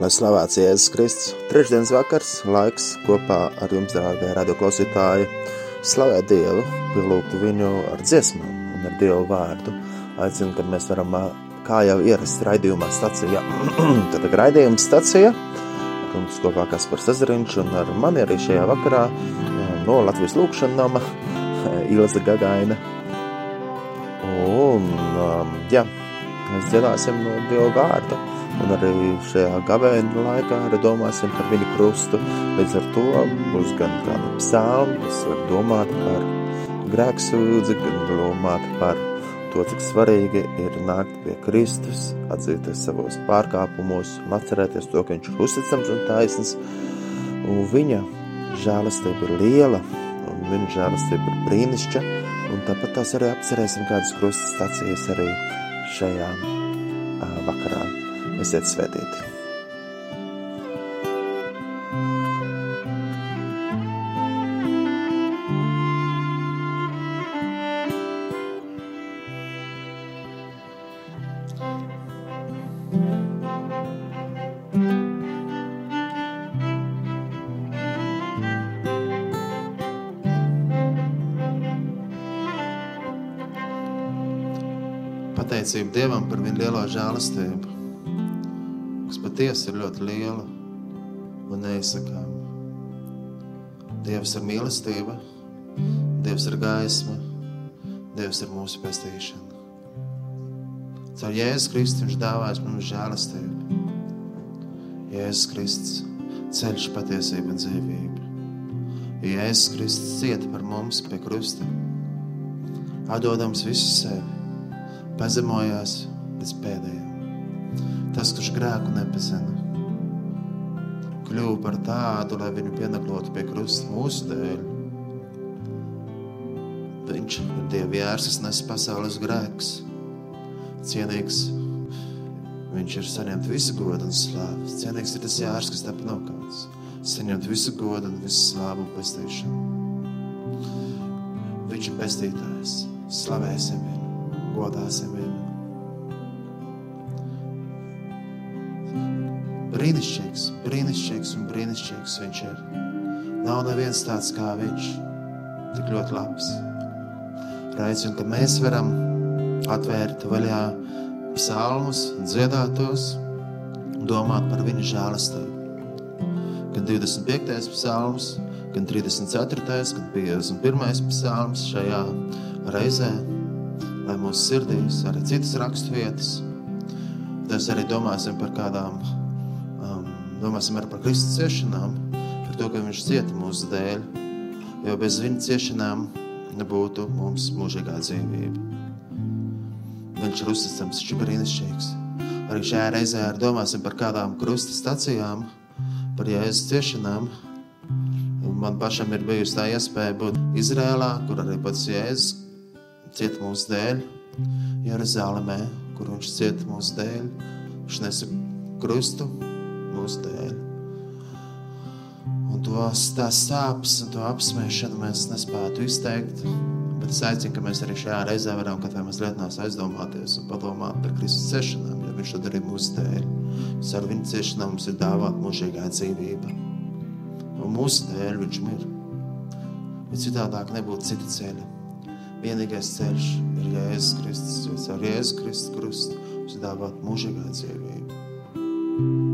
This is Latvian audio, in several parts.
Lai slavēts Jēzus Kristus, trešdienas vakars, laiks kopā ar jums, dārgie radioklausītāji, slavēt Dievu, pielūgt viņu ar dziesmām un ar Dievu vārdu. Aicinu, kad mēs varam, kā jau ierasts raidījumā stacijā, tad raidījuma stacija, ar jums kopā Kaspars Ezeriņš un ar mani arī šajā vakarā no Latvijas lūkšana nama Ilza Gagaina. Un, jā, mēs dziedāsim no Dievu vārdu un arī šajā gavēņa laikā arī domāsim par viņa krustu. Līdz ar to būs gan kādi psalmi, kas var domāt par grēksūdzi, gan domāt par to, cik svarīgi ir nākt pie Kristus, atzīties savos pārkāpumos un atcerēties to, ka viņš ir uzticams un taisns. Un viņa žēlastība ir liela, un viņa žēlastība ir brīnišķa, un tāpat tās arī apcerēsim kādas krustas stācijas arī šajā vakarā. Esiet svētīti! Pateicība Dievam par viņa lielo žēlastību patiesi ir ļoti liela un neizsakāma. Dievs ir mīlestība, Dievs ir gaisma, Dievs ir mūsu pestīšana. Caur Jēzus Kristus viņš dāvājas mums žēlastību. Jēzus Kristus ceļš patiesība un dzīvība. Jēzus Kristus cieta par mums pie krusta, atdodams visu sevi, pazemojās līdz pēdējiem tas, kurš grēku nepazina, kļuva par tādu, lai viņu pienaklotu pie krusta mūsu dēļ. Viņš ir Dieva jērs, nes pasaules grēks. Cienīgs viņš ir saņemt visu godu un slāvu. Cienīgs ir tas jārs, kas tapa nokauts. Saņemt visu godu un visu slāvu un pestīšanu. Viņš ir pestītājs. Slavēsim viņu, godāsim viņu. Brīnišķīgs, brīnišķīgs un brīnišķīgs viņš ir. Nav neviens tāds kā viņš, tik ļoti labs. Un ka mēs varam atvērt vaļā psalmus, dziedātos, domāt par viņa žēlastību. Gan 25. psalms, gan 34. gan 51. psalms šajā reizē, lai mūsu sirdīs arī citas raksturvietas. Mēs arī domāsim par kādām Domāsim arī par Kristus ciešanām, par to, ka Viņš cieta mūsu dēļ, jo bez Viņa ciešanām nebūtu mums mūžīgā dzīvība. Viņš ir uzticams, viņš ir brīnišķīgs. Arī šajā reizē arī domāsim par kādām krusta stacijām, par Jēzus ciešanām. Man pašam ir bijusi tā iespēja būt Izrēlā, kur arī pats Jēzus cieta mūsu dēļ, Jeruzalemē, kur viņš cieta mūsu dēļ. Viņš nesa krustu, mūsu dēļ. Un tos, tās sāpes un to apsmiešanu mēs nespētu izteikt. Bet es aicinu, ka mēs arī šajā reizē varam kaut vai mazliet nās aizdomāties un padomāt par Kristus ciešanām, jo viņš to darīja mūsu dēļ. Mums ar viņa ciešanām mums ir dāvāta mūžīgā dzīvība. Un mūsu dēļ viņš mir. Bet citādāk nebūtu cita ceļa. Vienīgais ceļš ir Jēzus Kristus, jo caur Jēzus Kristus krustu mums ir dāvāta mūžīgā dzīvība.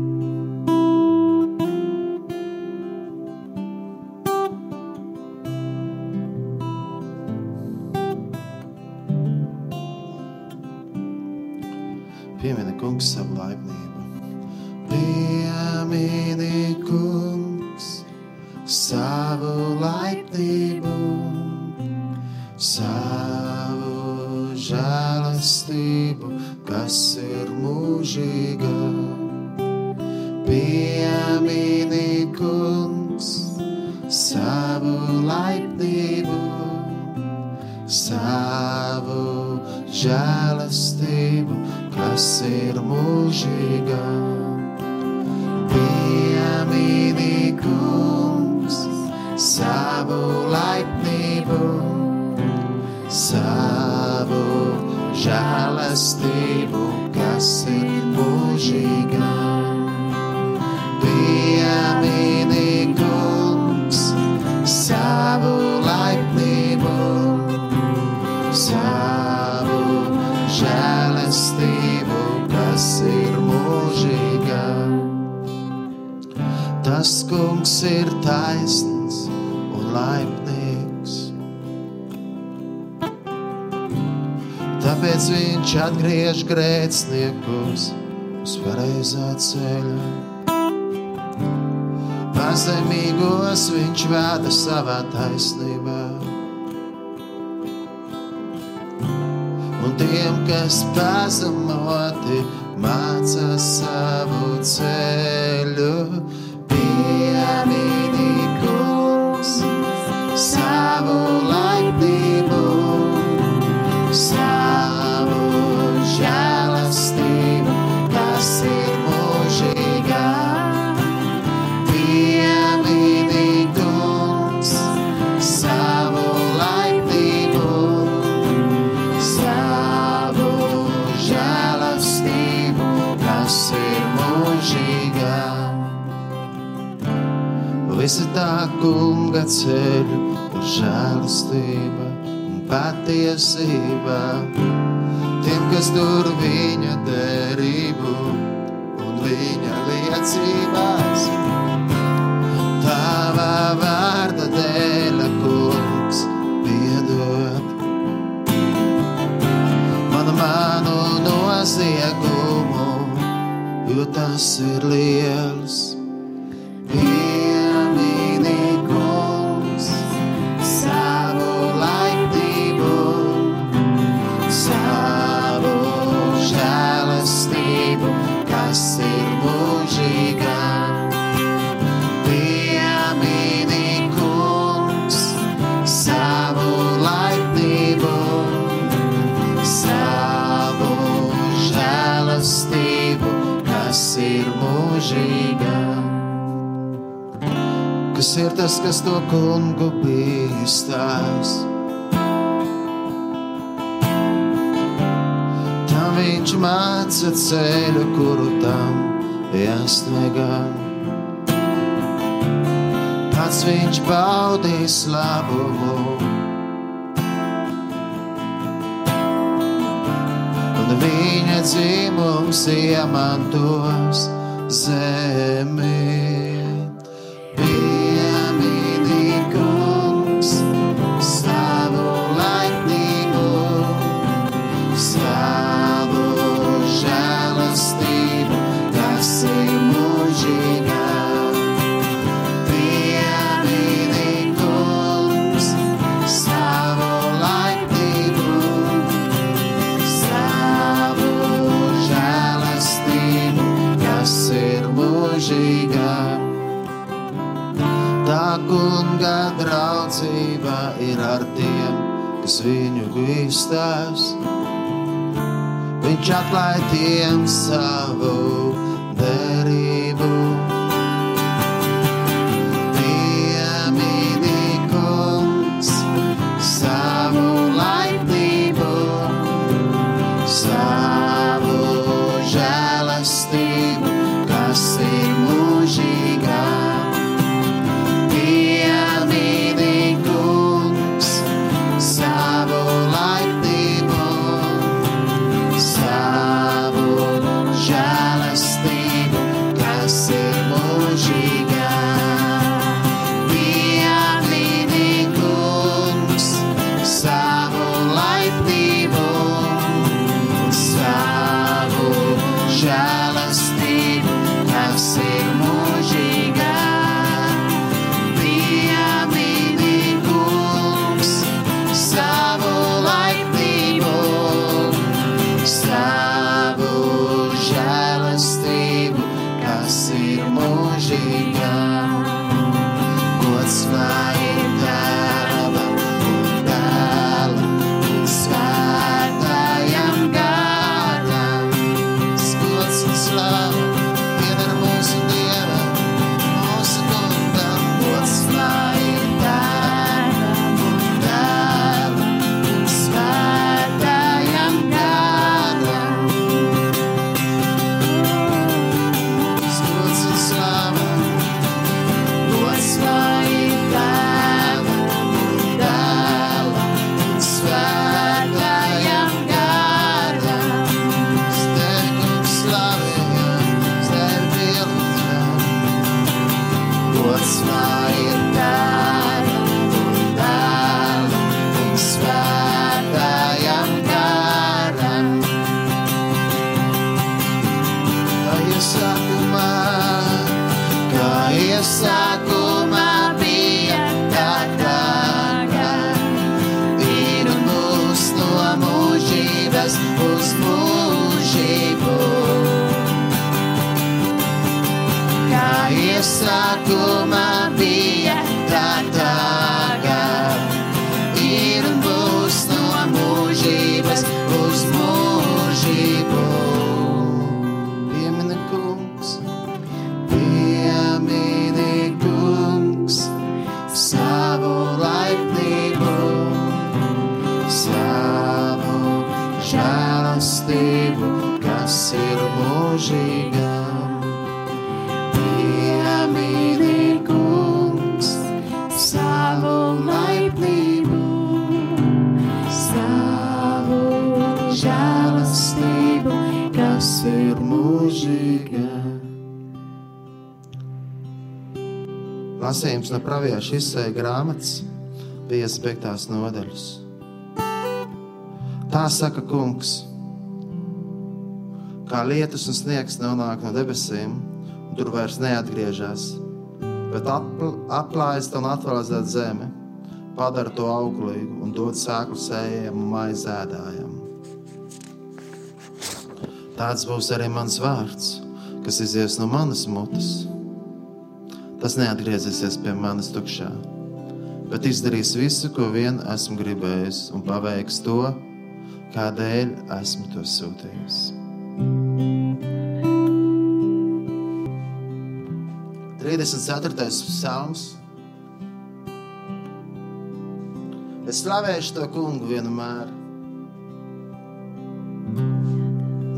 žēlastību, kas ir mūžīga. Tas kungs ir taisns un laimīgs. Tāpēc viņš atgriež grēciniekus uz pareizā ceļa. Pazemīgos viņš vada savā taisnībā. Tiem, kas pazemoti, māca savu ceļu, piemini kungs savu tā kunga ceļu ir žēlastība un patiesība. Tiem, kas tur viņa derību un viņa liecībās. Tava vārda dēļ, kungs, piedod manu, manu noziegumu, jo tas ir liels. Kas to kungu bīstās? Tam viņš māca ceļu, kuru tam jāstaigā. Pats viņš baudīs labumu. Un viņa dzīvums iemantos zemi. Viņu bīstās. Viņš atklāja tiem savu Lasījums no pravieša izsēja grāmatas 55. nodaļas. Tā saka kungs, kā lietus un sniegs nonāk no debesīm, tur vairs neatgriežas, bet apl aplājas un atvēlēta zeme, padara to auglīgu un dod sēklu sējiem un maizēdājiem. Tāds būs arī mans vārds, kas izies no manas mutes. Tas neatgriezīsies pie manis tukšā, bet izdarīs visu, ko vien esmu gribējis, un paveiks to, kādēļ esmu to sūtījis. 34. psalms. Es slavēšu to kungu vienmēr.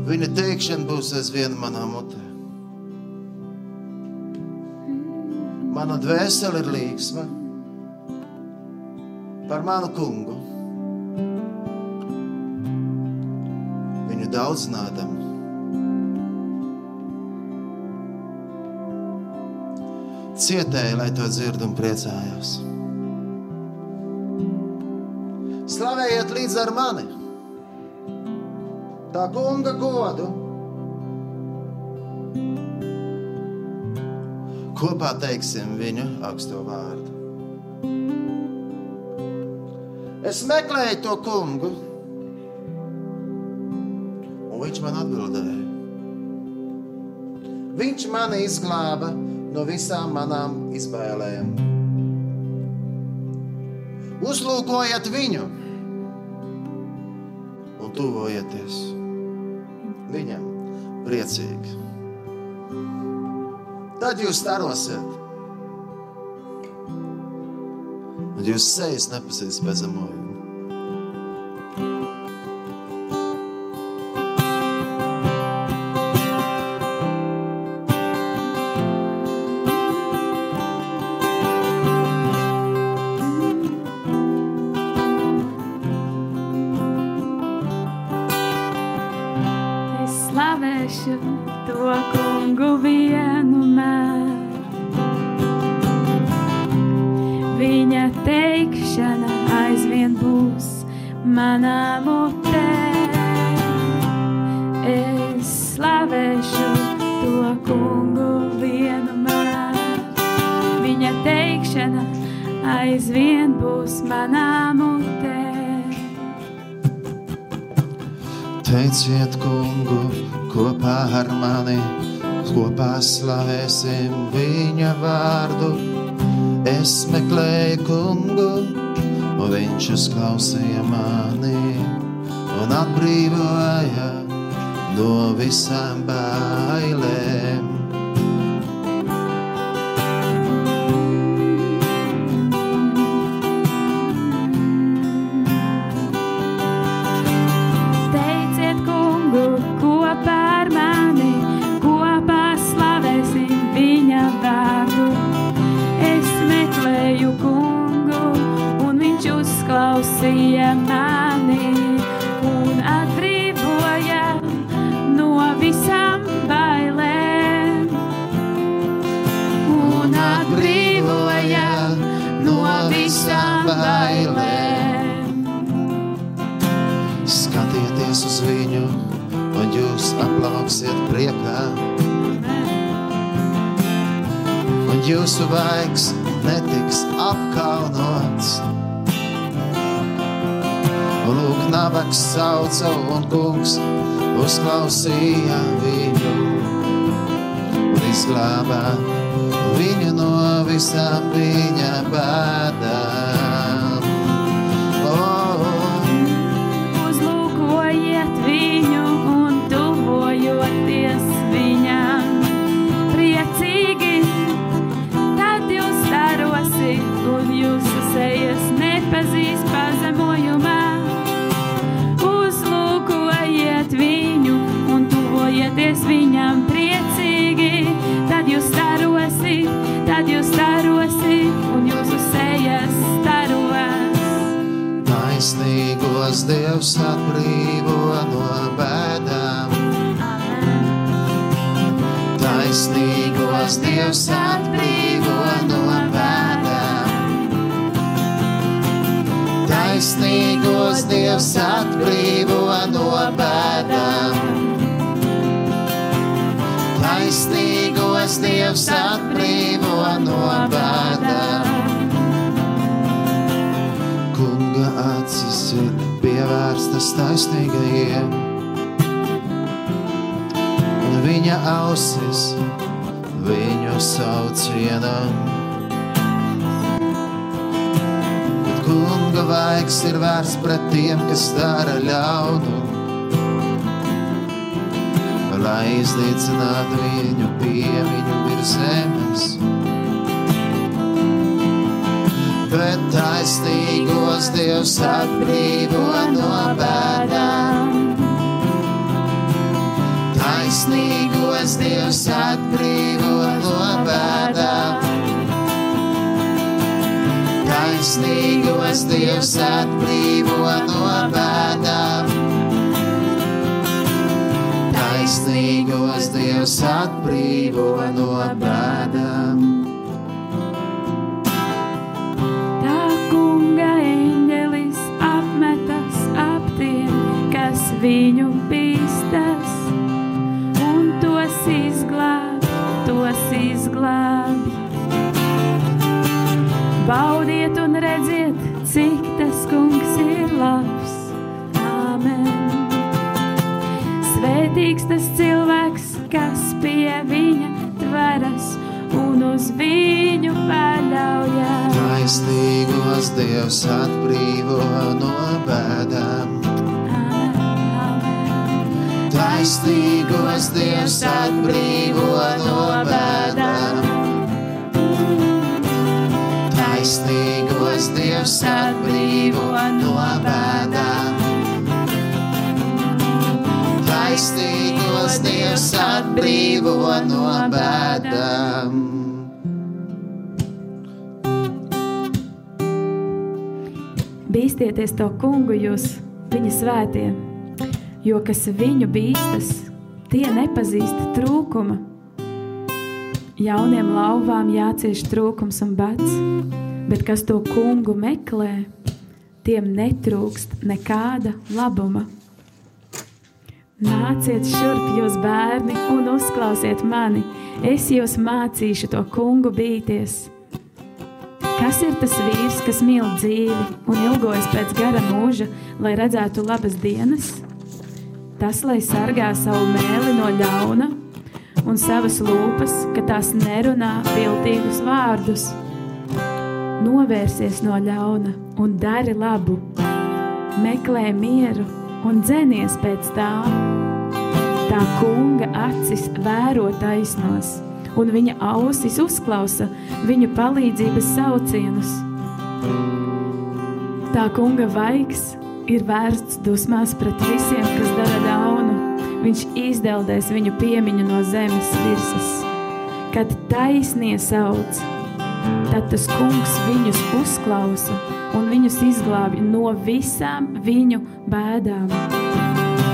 Viņa teikšana būs aizvien manā mutē. Mana dvēsele ir līgsma par manu kungu. Viņu daudzinādam. Cietēji, lai to dzird un priecājos. Slavējiet līdz ar mani! Tā kunga godu! Kopā teiksim viņa augsto vārdu. Es meklēju to kungu, un viņš man atbildēja. Viņš mani izglāba no visām manām izbēlēm. Uzlūkojiet viņu un tuvojieties viņam priecīgi. Tad jūs starosiet, un jūs sejas nepazīs pēc zemojumu. Kopā slavēsim viņa vārdu. Es meklēju kungu, un viņš uzklausīja mani un atbrīvoja no visām bailēm. esat priekā. Un jūsu vaigs netiks apkaunots. Un lūk, nabaks sauca un kungs uzklausīja viņu. Un izglābā viņu no visām viņa bēdām. Taisnīgos Dievs atbrīvo no bēdām. Taisnīgos Dievs atbrīvo no bēdām. Taisnīgos Dievs atbrīvo no bēdām. Taisnīgos Dievs atbrīvo no bēdām. Pievērstas taisnīgajiem, un viņa ausis viņu saucienam. Bet kunga vaigs ir vērsts pret tiem, kas dara ļaunu, lai iznīcinātu viņu piemiņu virs zemes. Bet taisnīgos Dievs atbrīvo no bēdām. Taisnīgos Dievs atbrīvo no bēdām. Taisnīgos Dievs atbrīvo no bēdām. Taisnīgos Dievs atbrīvo no bēdām. Izglāb. Baudiet un redziet, cik tas kungs ir labs. Āmen. Svētīgs tas cilvēks, kas pie viņa tveras un uz viņu paļaujas. Taisnīgos Dievs atbrīvo no bēdām. Taisnīgos Dievs atbrīvo no bēdām. Taisnīgos Dievs atbrīvo no bēdām. Taisnīgos Dievs atbrīvo no bēdām. Bīstieties to kungu jūs, viņa svētie, jo kas viņu bīstas, tie nepazīst trūkuma. Jauniem lauvām jācieš trūkums un bats, bet kas to kungu meklē, tiem netrūkst nekāda labuma. Nāciet šurp, jūs bērni, un uzklausiet mani. Es jūs mācīšu to kungu bīties. Kas ir tas vīrs, kas mīl dzīvi un ilgojas pēc gara mūža, lai redzētu labas dienas? Tas, lai sargā savu mēli no ļauna un savas lūpas, ka tās nerunā viltīgus vārdus. Novērsies no ļauna un dari labu, meklē mieru un dzenies pēc tā. Tā kunga acis vēro taisnos, un viņa ausis uzklausa viņu palīdzības saucienus. Tā kunga vaigs ir vērsts dusmās pret visiem, kas dara ļaunu. Viņš izdeldēs viņu piemiņu no zemes virsmas. Kad taisnie sauc, tad tas kungs viņus uzklausa un viņus izglābj no visām viņu bēdām.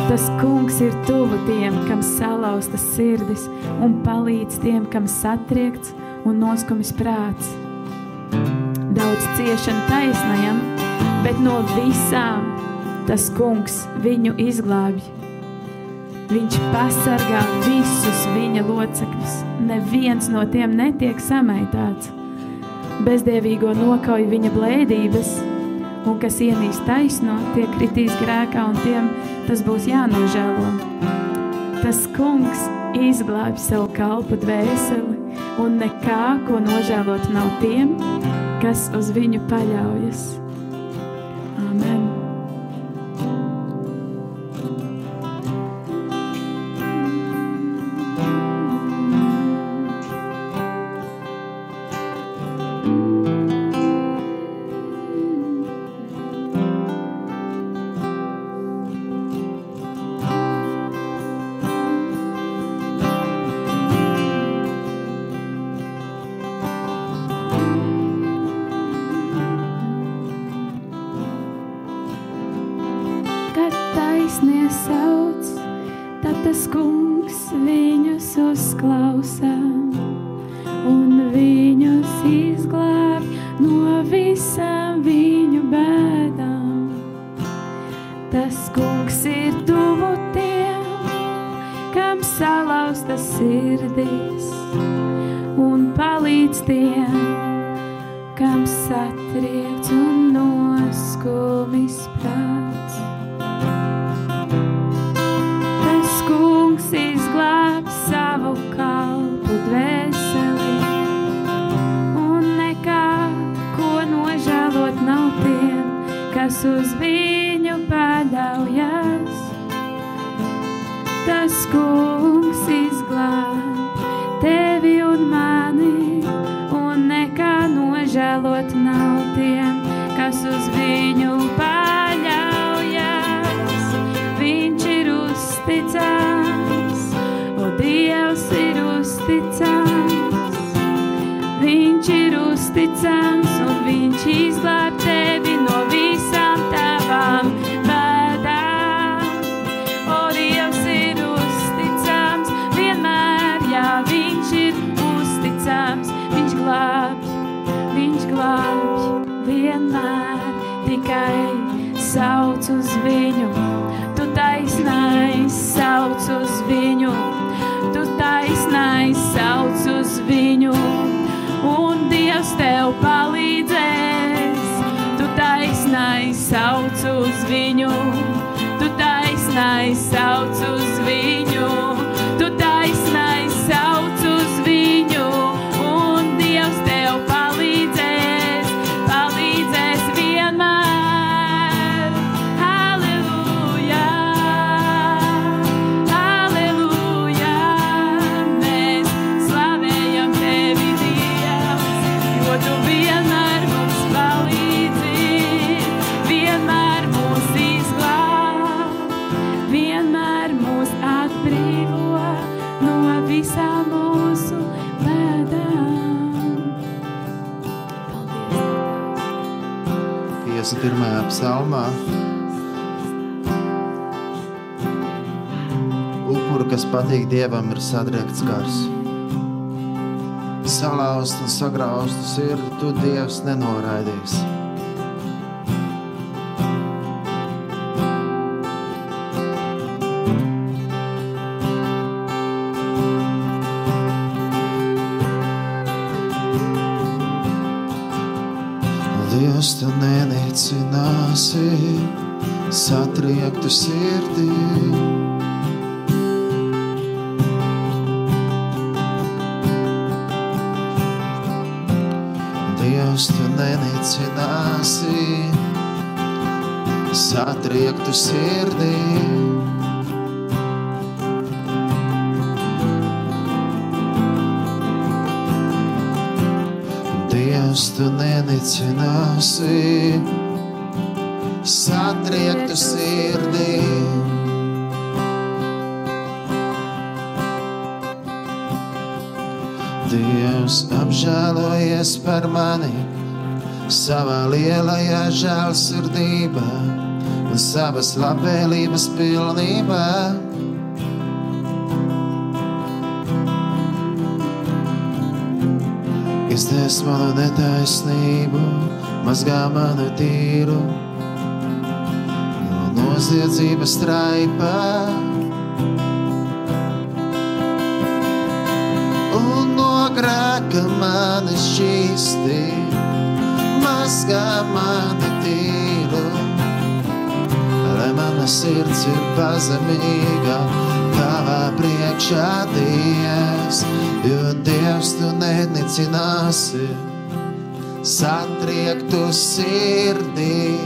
Tas kungs ir tuvu tiem, kam salauztas sirdis, un palīdz tiem, kam satriekts un noskumis prāts. Daudz ciešanu taisnajam, bet no visām tas kungs viņu izglābj. Viņš pasargā visus viņa locekļus. Neviens no tiem netiek samaitāts. Bezdievīgo nokauj viņa blēdības, un kas ienīst taisno, tie kritīs grēkā, un tiem tas būs jānožēlo. Tas kungs izglābj savu kalpu dvēseli, un nekā, ko nožēlot nav tiem, kas uz viņu paļaujas. Kas uz viņu paļaujas. Viņš ir uzticams, o Dievs ir uzticams. Viņš ir uzticams, un viņš izglāb sauc uz viņu. Tu taisnais sauc uz viņu, tu taisnais sauc uz viņu, un Dievs tev palīdzēs. Tu taisnais sauc uz viņu, tu taisnais sauc uz viņu, 21. psalmā. Upuri, kas patīk dievam, ir sadrēkts gars. Salauzta un sagrauzta sirdi, tu dievs nenoraidīsi. Sirdī. Dievs, tu nenicināsi satriektu sirdī. Dievs apžēlojies par mani savā lielajā žēlsirdībā savas labvēlības pilnībā. Izdzēs manu netaisnību, mazgā manu tīru, no noziedzības traipā. Un no grēka mani šķīsti, mazgā mani tīru. Sirds ir pazemīga, tavā priekšā Dievs, jo Dievs tu nenicināsi satriektu sirdī.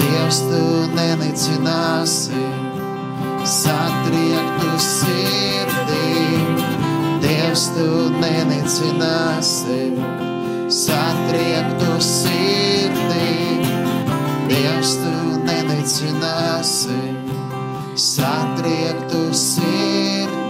Dievs tu nenicināsi satriektu sirdī. Dievs tu nenicināsi satriektu sirdī. Dievs tu nenicināsi satriektu sirdī.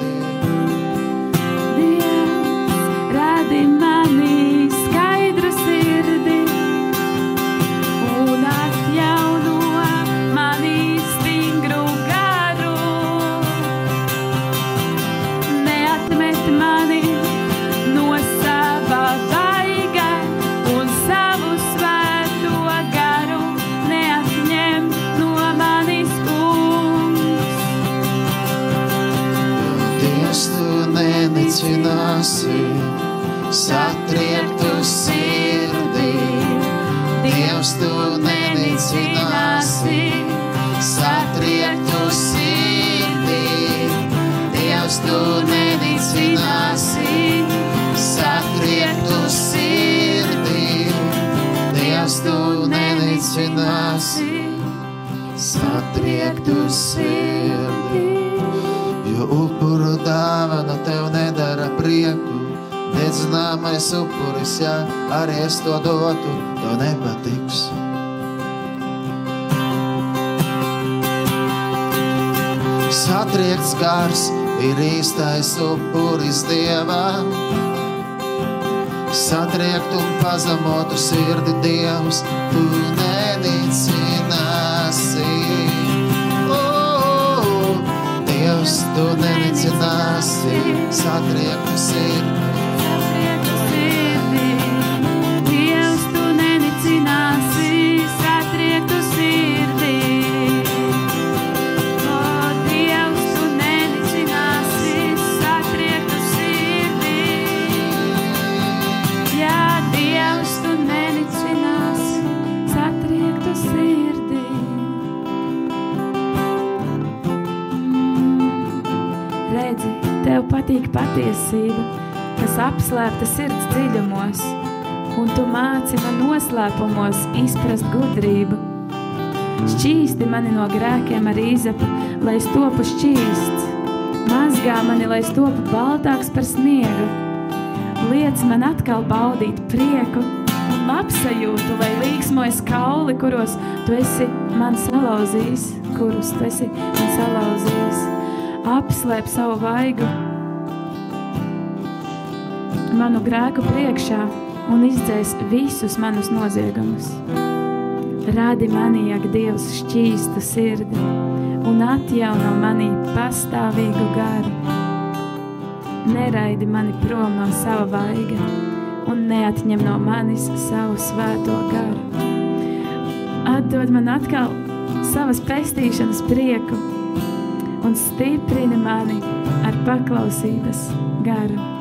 Satriekt un pazemotu sirdi dievs, tu nenicināsi. Oh, Dievs, tu nenicināsi satriektu sirdi. Patīk patiesība, kas apslēpta sirds dziļumos, un tu māci man noslēpumos izprast gudrību. Šķīsti mani no grēkiem ar īzapu, lai es topu šķīsts. Mazgā mani, lai es topu baltāks par sniegu. Liec man atkal baudīt prieku un labsajūtu, lai līksmojas kauli, kuros tu esi man salauzījis, kurus tu esi man salauzījis. Apslēp savu vaigu manu grēku priekšā un izdzēs visus manus noziegumus. Radi manī, ak, Dievs, šķīstu sirdi un atjauno manī pastāvīgu garu. Neraidi mani prom no sava vaiga un neatņem no manis savu svēto garu. Atdod man atkal savas pestīšanas prieku un stiprini mani ar paklausības garu.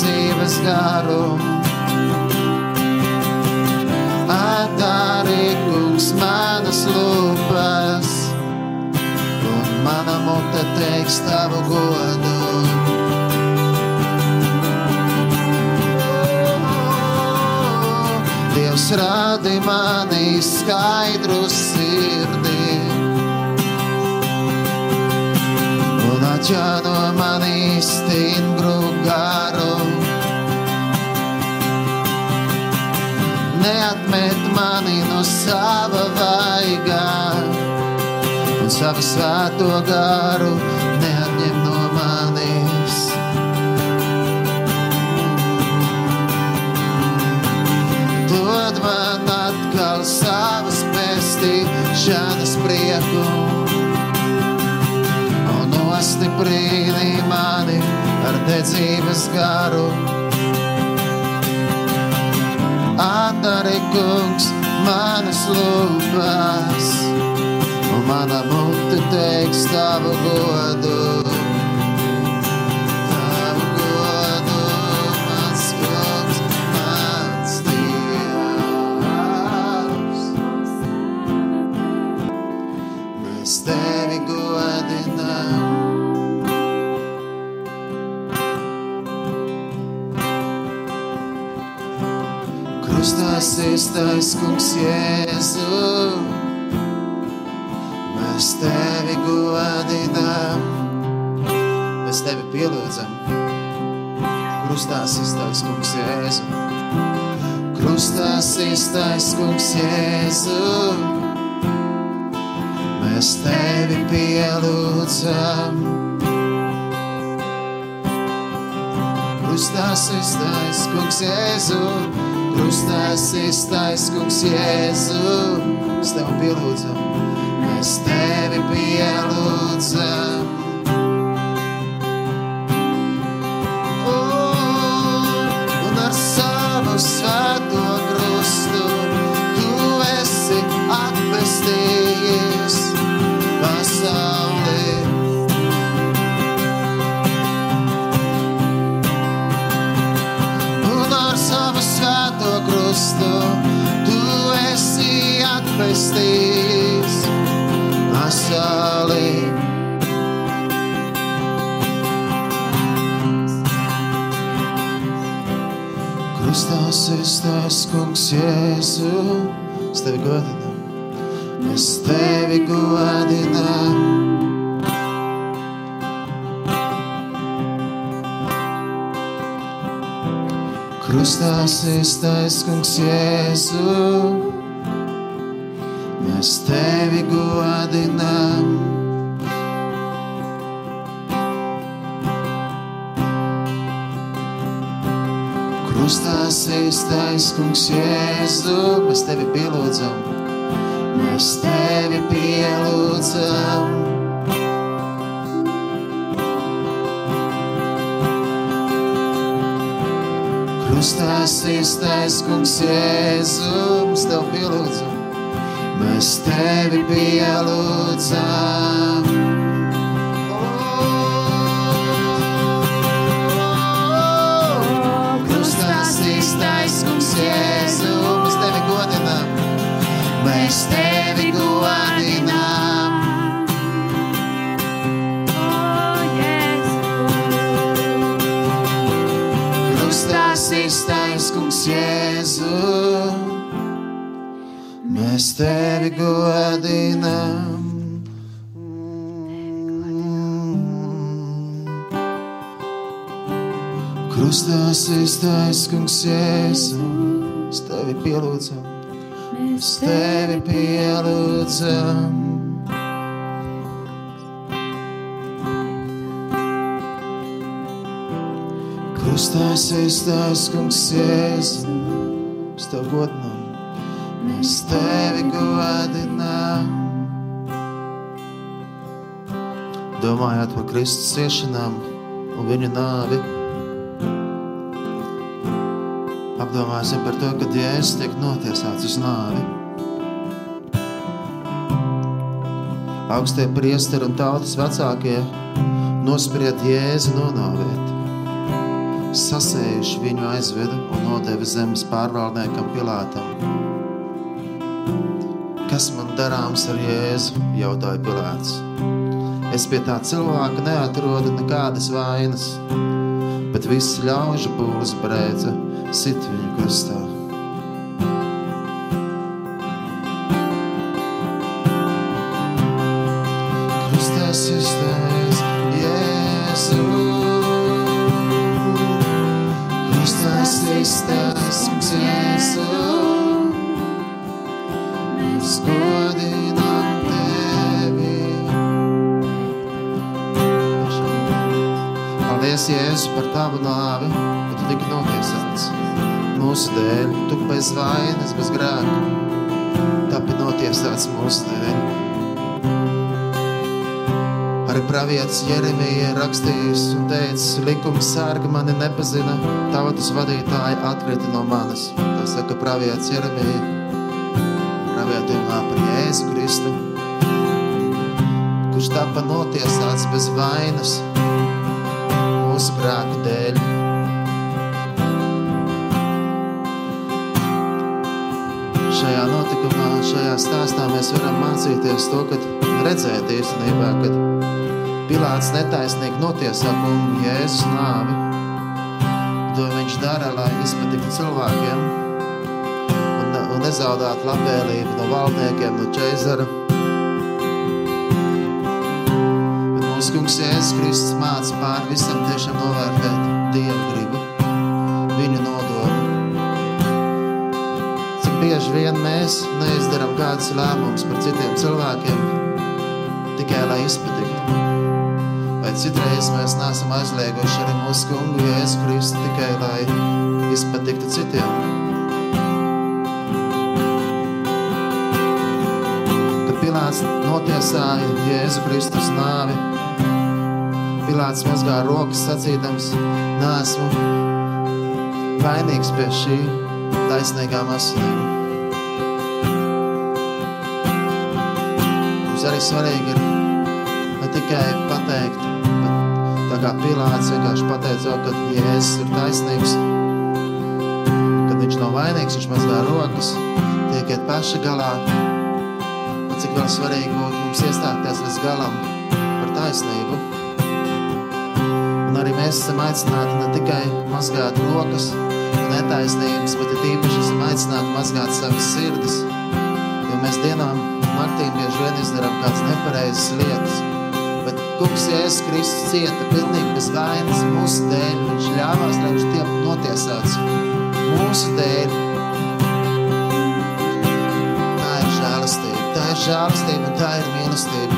Ar dedzības garu. Atdari, kungs, manas lūpas, un mana mute teiks tavu godu. Dievs rādi mani skaidru sirdī un atjāno mani stingru garu. Neatmet mani no sava vaigā un savu svēto garu neatņem no manis. Dod man atkal savas pestīšanas prieku un nostiprini mani ar dedzības garu. Atdari, kungs, manas lūpas, un mana mute teiks tavu godu. Sistais kungs Jēzu. Mēs tevi godinām. Mēs tevi pielūdzam. Krustā sistais kungs Jēzu. Krustā sistais kungs Jēzu. Mēs tevi pielūdzam. Krustā sistais kungs Jēzu. Krustā sistais kungs Jēzu. Mēs tevi pielūdzam. Mēs tevi pielūdzam. Sestais kungs Jēzu, mēs tevi godinām. Krustā sēstais kungs Jēzu, mēs tevi pielūdzam, mēs tevi pielūdzam. Krustā sēstais kungs Jēzu, mēs tevi pielūdzam, mēs tevi pielūdzam. Tevi godinām. Krustā sīstais kungs Jēzu, mēs tevi pielūdzam, mēs tevi pielūdzam. Krustā sistais, kungs, Jēzus, uz tev godinām, mēs tevi godinām. Domājot par Kristus ciešanām un viņa nāvi, apdomāsim par to, ka Jēzus tiek notiesāts uz nāvi. Augstie priesteri un tautas vecākie nospried Jēzu nonāvēt. Sasējuši viņu aizveda un nodeva zemes pārvaldniekam Pilātam. Kas man darāms ar Jēzu? jautāja Pilāts. Es pie tā cilvēka neatrodu nekādas vainas, bet viss ļaužu pūles brēca sit viņu krustā. Mūsu dēļ. Arī pravietis Jeremija rakstījis un teicis, likuma sārga mani nepazina, tautas vadītāji atkrita no manis. Tā saka pravietis Jeremija, pravietojumā par Jēzu Kristu, kurš tapa notiesāts bez vainas mūsu grēku dēļ. Notikumā, šajā stāstā mēs varam mācīties to, ka redzēt īstenībā, kad Pilāts netaisnīgi notiesā kungu Jēzus nāvi. To viņš dara, lai izpatiktu cilvēkiem un, un nezaudātu labvēlību no valdniekiem, no ķeizara. Bet mūsu kungs Jēzus Kristus māca pār visam tiešām novērtēt Dievu gribu, bieži vien mēs neizdaram kādus lēmumus par citiem cilvēkiem, tikai lai izpatiktu. Vai citreiz mēs neesam aizlieguši arī mūsu kungu Jēzu Kristu tikai, lai izpatiktu citiem? Kad Pilāts notiesāja Jēzu Kristus nāvi, Pilāts mazgā rokas sacīdams, neesmu vainīgs pie šī taisnīgām asinīm. Mums arī svarīgi ir ne tikai pateikt, bet tā kā Pilāts vienkārši pateica, ka Jēzus ir taisnīgs, kad viņš nav vainīgs, viņš mazgā rokas, tiekiet paši galā. Un cik vēl svarīgi būtu mums iestāties līdz galam par taisnību. Un arī mēs esam aicināti ne tikai mazgāt rokas netaisnības, bet ir īpaši esam aicināti mazgāt savas sirdis, jo mēs dienām naktīm bieži vien izdarām kādas nepareizas lietas. Bet kungs Jēzus Kristus cieta pilnīgi bez vainas mūsu dēļ. Viņš ļāvās, lai viņš tiek notiesāts mūsu dēļ. Tā ir žēlastība, tā ir žēlastība un tā ir mīlestība.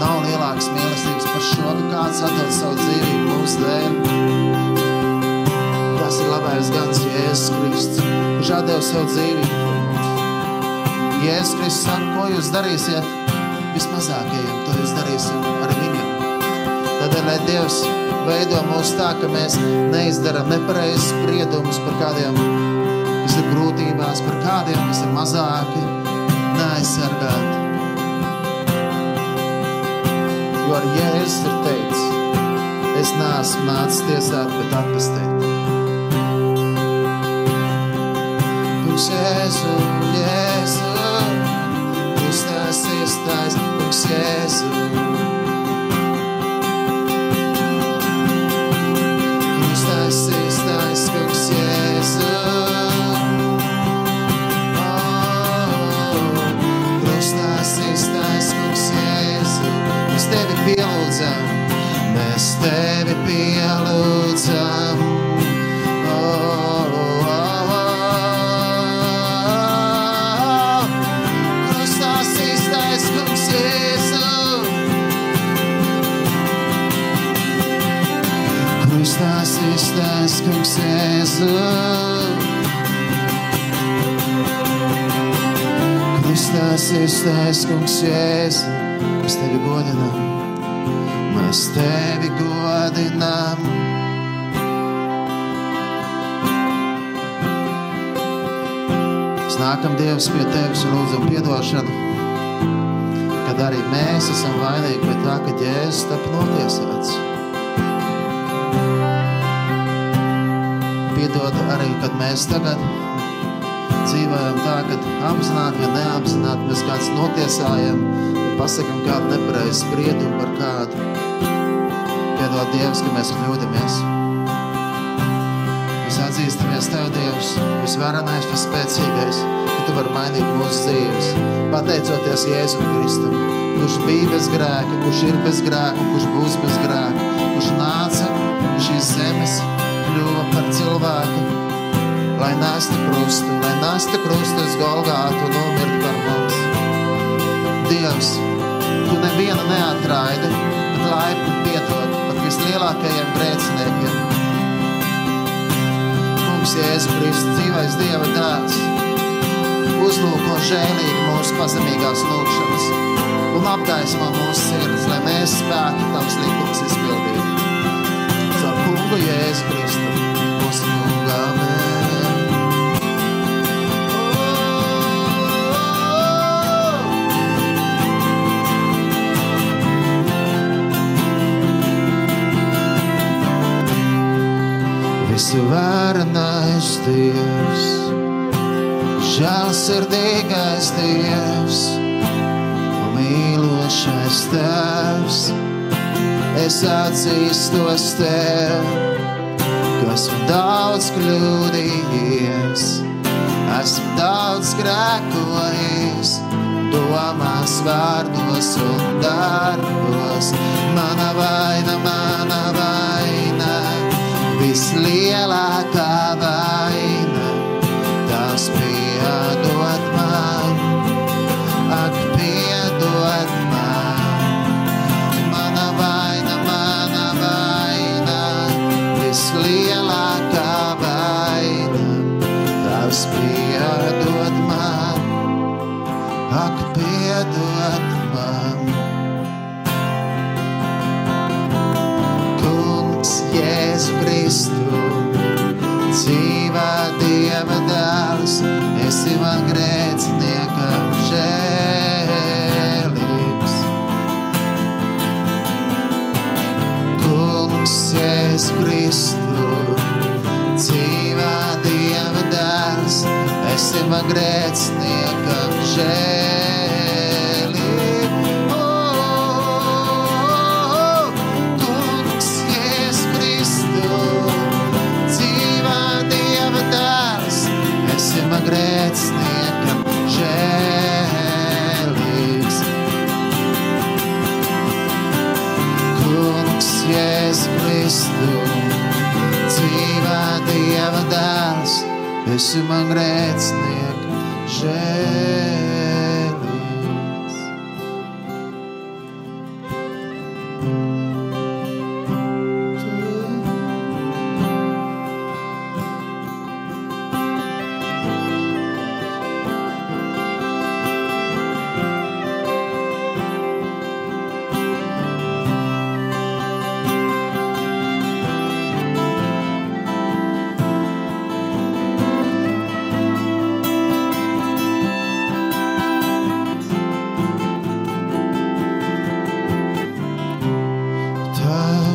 Nav lielākas mīlestības par šo, ka kāds atdod savu dzīvību mūsu dēļ. Tas ir labais gans Jēzus Kristus, kurš atdeva savu dzīvību. Jēzus Kristus saka, ko jūs darīsiet vismazākajiem, to jūs darīsim arī viņam. Tādēļ, lai Dievs veido mūs tā, ka mēs neizdaram nepareizes spriedumus par kādiem, kas ir grūtībās, par kādiem, kas ir mazāki, neaizsargāti. Jo ar Jēzus ir teicis, es neesmu nācis tiesāt, bet atpestīt. Jēzu, Jēzu, krustās iestājas, kungs Jēzu. Krustās iestājas, kungs Jēzu. Oh, krustās iestājas, kungs Jēzu. Mēs tevi pielūdzam, mēs tevi pielūdzam. Kungs Jēzu. Kristās iztais, kungs Jēzu. Mēs tevi godinām, mēs tevi godinām. Mēs nākam Dievs pie tevis un lūdzam piedošanu, kad arī mēs esam vainīgi pie tā, ka Jēzus tapa notiesāts. Piedod arī, kad mēs tagad dzīvojam tā, ka apzināti vai neapzināti mēs kāds notiesājam, pasakam kādu nepareizu spriedumu par kādu. Piedod Dievs, ka mēs kļūdamies. Mēs atzīstamies Tev, Dievs, visvarenais, vispēcīgais, ka Tu vari mainīt mūsu dzīves. Pateicoties Jēzum Kristum, kurš bija bez grēka, kurš ir bez grēka, kurš būs bez grēka, kurš nāca šīs zemes, cilvēku, lai nestu krustu, lai nestu krustu uz Golgātu nomirt par mums. Dievs, Tu nevienu neatraidi, bet laipni piedod pat vislielākajiem grēciniekiem. Kungs, Jēzu Kristu, dzīvais Dieva dēls, uzlūko žēlīgi mūsu pazemīgās lūkšanas un apgaismo mūsu sirds, lai mēs spētu tavs likums izpildīt. Caur kungu Jēzu Kristu, Visu varenais Dievs, žēlsirdīgais Dievs mīlošais Tēvs. Es atzīstos Tev, ka esmu daudz kļūdījies, esmu daudz grēkojis, domās, vārdos un darbos. Mana vaina, mana vaina, vislielākā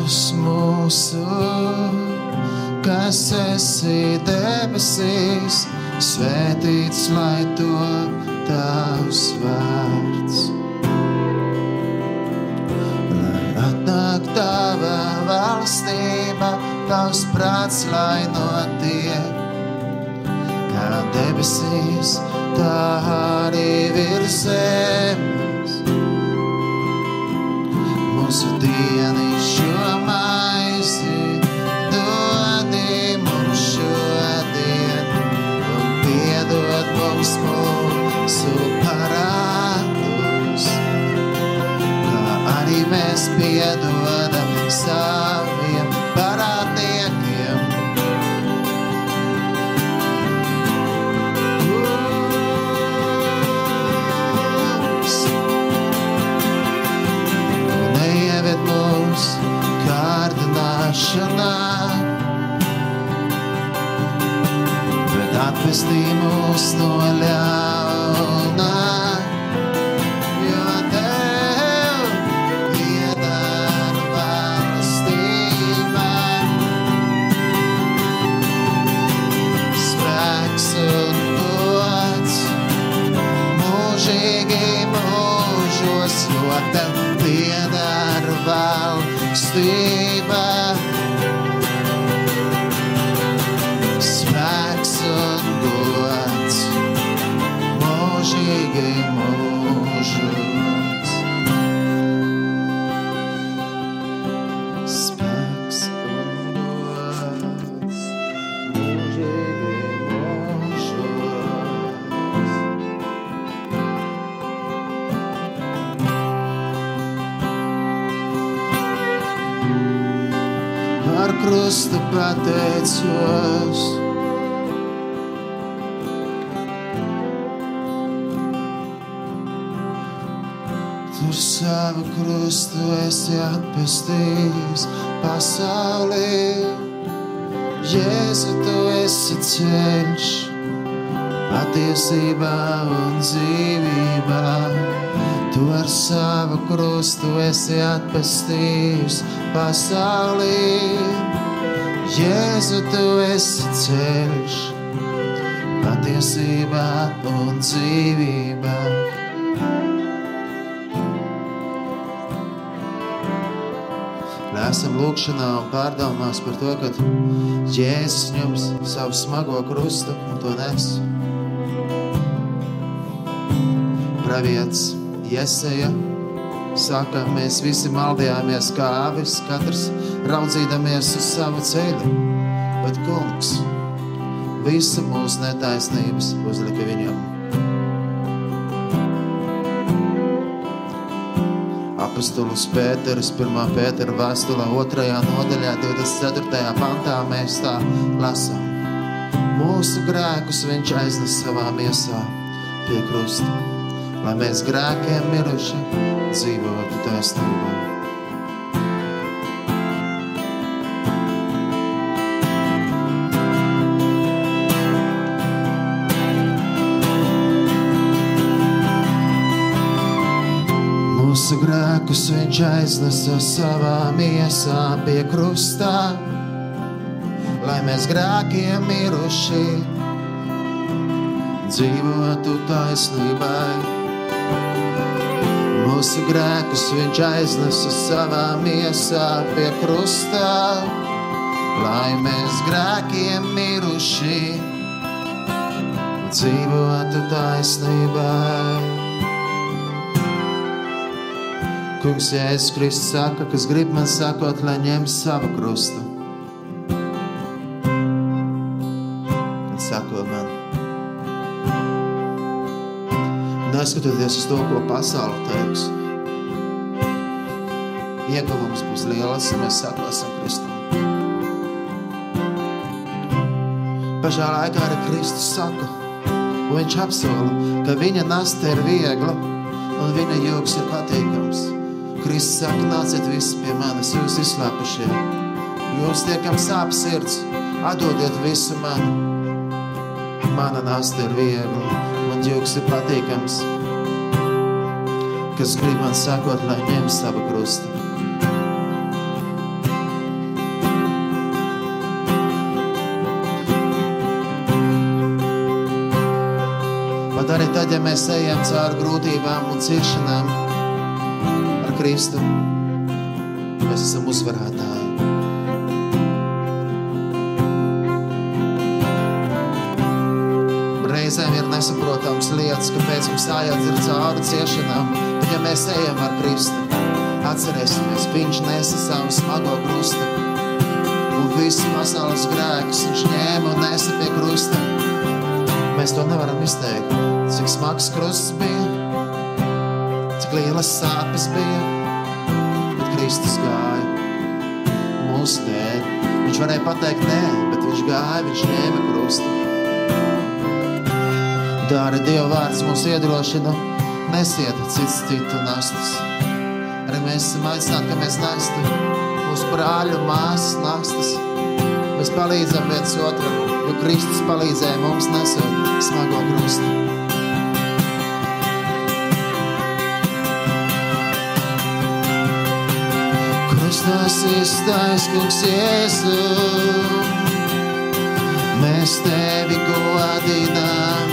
Tavs mūsu, kas esi debesīs, svētīts lai to tavs vārds. Lai atnāk tava valstība, tavs prāts, lai notiek, kā debesīs, tā arī virs zemes mūsu dienišķo saviem parādniekiem. Kungs, neieved mums kārdināšanā, bet atpestī mūs no ļaunuma. Par krustu pateicos. Tur savu krustu esi atpestījis pasaulē. Jēzu, tu esi ceļš, patiesībā un dzīvībā. Tu ar savu krustu esi atpestījis pasaulē. Jēzu, tu esi ceļš, patiesībā un dzīvībā. Esam lūkšanā un pārdomās par to, ka Jēzus jums savu smago krustu un to nes. Pravietis Jeseja saka, mēs visi maldījāmies kā avis, katrs raudzīdamies uz savu ceļu, bet kungs visu mūsu netaisnības uzlika viņam. Apostols Pēters, 1. Pētera vēstulē, 2. nodaļā, 24. pantā mēs tā lasām. Mūsu grēkus viņš aiznes savā miesā pie krusta, lai mēs grēkiem miruši dzīvotu taisnībā. Grēkus viņš aiznesa savā miesā pie krustā, lai mēs grēkiem miruši dzīvotu taisnībai. Mūsu grēkus viņš aiznesa savā miesā pie krustā, lai mēs grēkiem miruši dzīvotu taisnībai. Kungs, Jēzus Kristus saka, kas grib man sakot, lai ņem savu krustu. Un sako man. Neskatoties uz to, ko pasaule teiks, ieguvums būs liels, ja mēs sakosim Kristum. Pašā laikā arī Kristus saka, un viņš apsola, ka viņa nasta ir viegla un viņa jūgs ir patīkams. Kristus saka, nāciet visi pie manis, jūs izslāpušie. Jūs tiekam sāp sirds, atdodiet visu man. Mana nasta ir viegla, man jūgs ir patīkams. Kas grib man sakot, lai ņem savu krustu. Pat arī tad, ja mēs ejam cauri grūtībām un ciešanām Kristu, mēs esam uzvarētāji. Reizēm ir nesaprotams lietas, kāpēc mums jāiet cauri ciešanām, bet ja mēs ejam ar Kristu, atcerēsimies, Viņš nesa savu smago krustu un visu pasaules grēkus Viņš ņēma un nesa pie krusta. Mēs to nevaram izteikt. Cik smags krusts bija, cik lielas sāpes bija, Kristus gāja mūsu dēļ. Viņš varēja pateikt nē, bet viņš gāja, viņš ņēma krustu. Dāri Dieva vārds mūs iedrošina, nesiet cits citu nastas. Arī mēs esam aicināti, ka mēs nestu mūsu brāļu māsas nastas, Mēs palīdzam viens otram, jo Kristus palīdzēja mums nesot smago krustu. Krustās izstājas kungs Jēzu, mēs tevi godinām.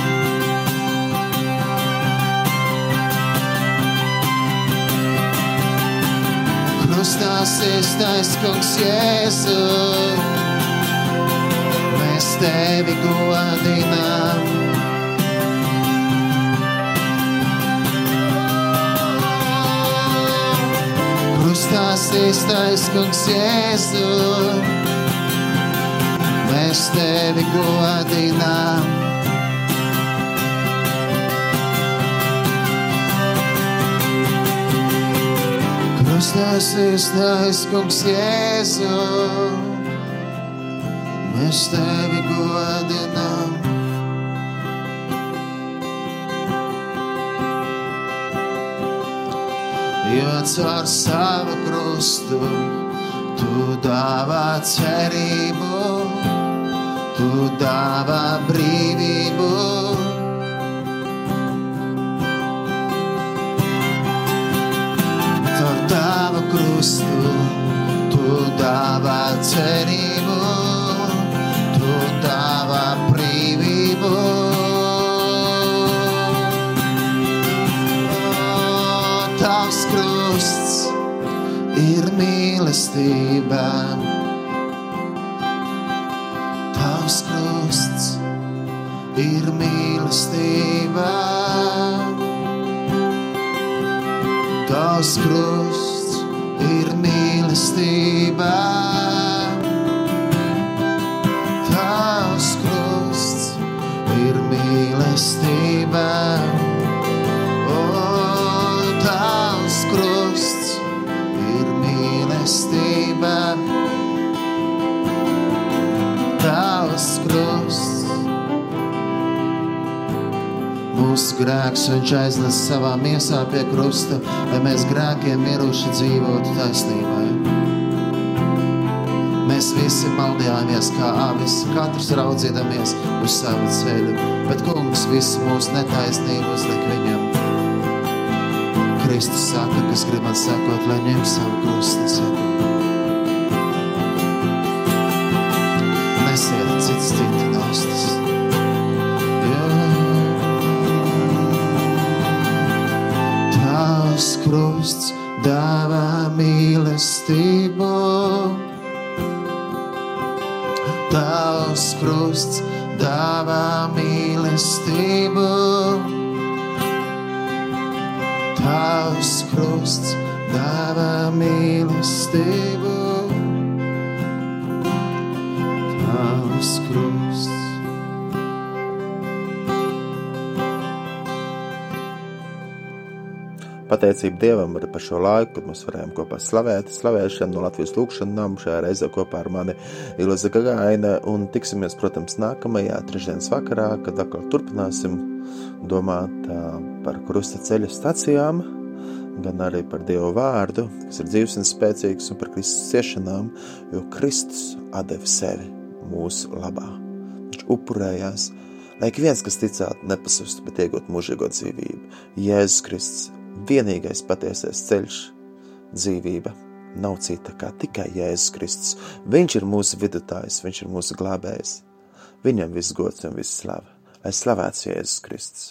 Krustās izstājas kungs Jēzu, mēs tevi godinām. Krustās iztais kungs Jēzu, mēs tevi godinām. Krustās iztais kungs Jēzu, mēs Jo caur savu krustu tu dāvā cerību, tu dāvā brīvību. Caur tavu krustu tu dāvā cerību, tu dāvā brīvību. Ir mīlestība. Tavs krusts ir mīlestība. Tavs krusts ir mīlestība. Mūsu grēks viņš aiznes savā miesā pie krusta, lai mēs grēkiem miruši dzīvotu taisnībai. Mēs visi maldījāmies kā avis, katrs raudzīdamies uz savu ceļu, bet kungs visu mūsu netaisnību uzlik viņam. Kristus saka, kas grib man sakot, lai ņem savu krustu un seko. Nesiet cits citu nostas. Dāvā mīlestību. Tavs krusts dāvā mīlestību. Tavs krusts dāvā mīlestību. Pateicība Dievam arī par šo laiku, kad mēs varējām kopā slavēt, slavēšanu no Latvijas lūkšanas namu šajā reizē kopā ar mani Ilza Gagaina un tiksimies, protams, nākamajā trešdienas vakarā, kad atkal turpināsim domāt par krusta ceļa stacijām, gan arī par Dievu vārdu, kas ir dzīves un spēcīgs, un par Kristus ciešanām, jo Kristus atdeva sevi mūsu labā. Viņš upurējās, lai ik viens, kas ticētu, nepasustu, bet iegūtu mūžīgo dzīvību. Jēzus Kristus vienīgais patiesais ceļš, dzīvība. Nav cita kā tikai Jēzus Kristus. Viņš ir mūsu vidutājs, viņš ir mūsu glābējs. Viņam viss gods un viss slava. Lai slavēts Jēzus Kristus.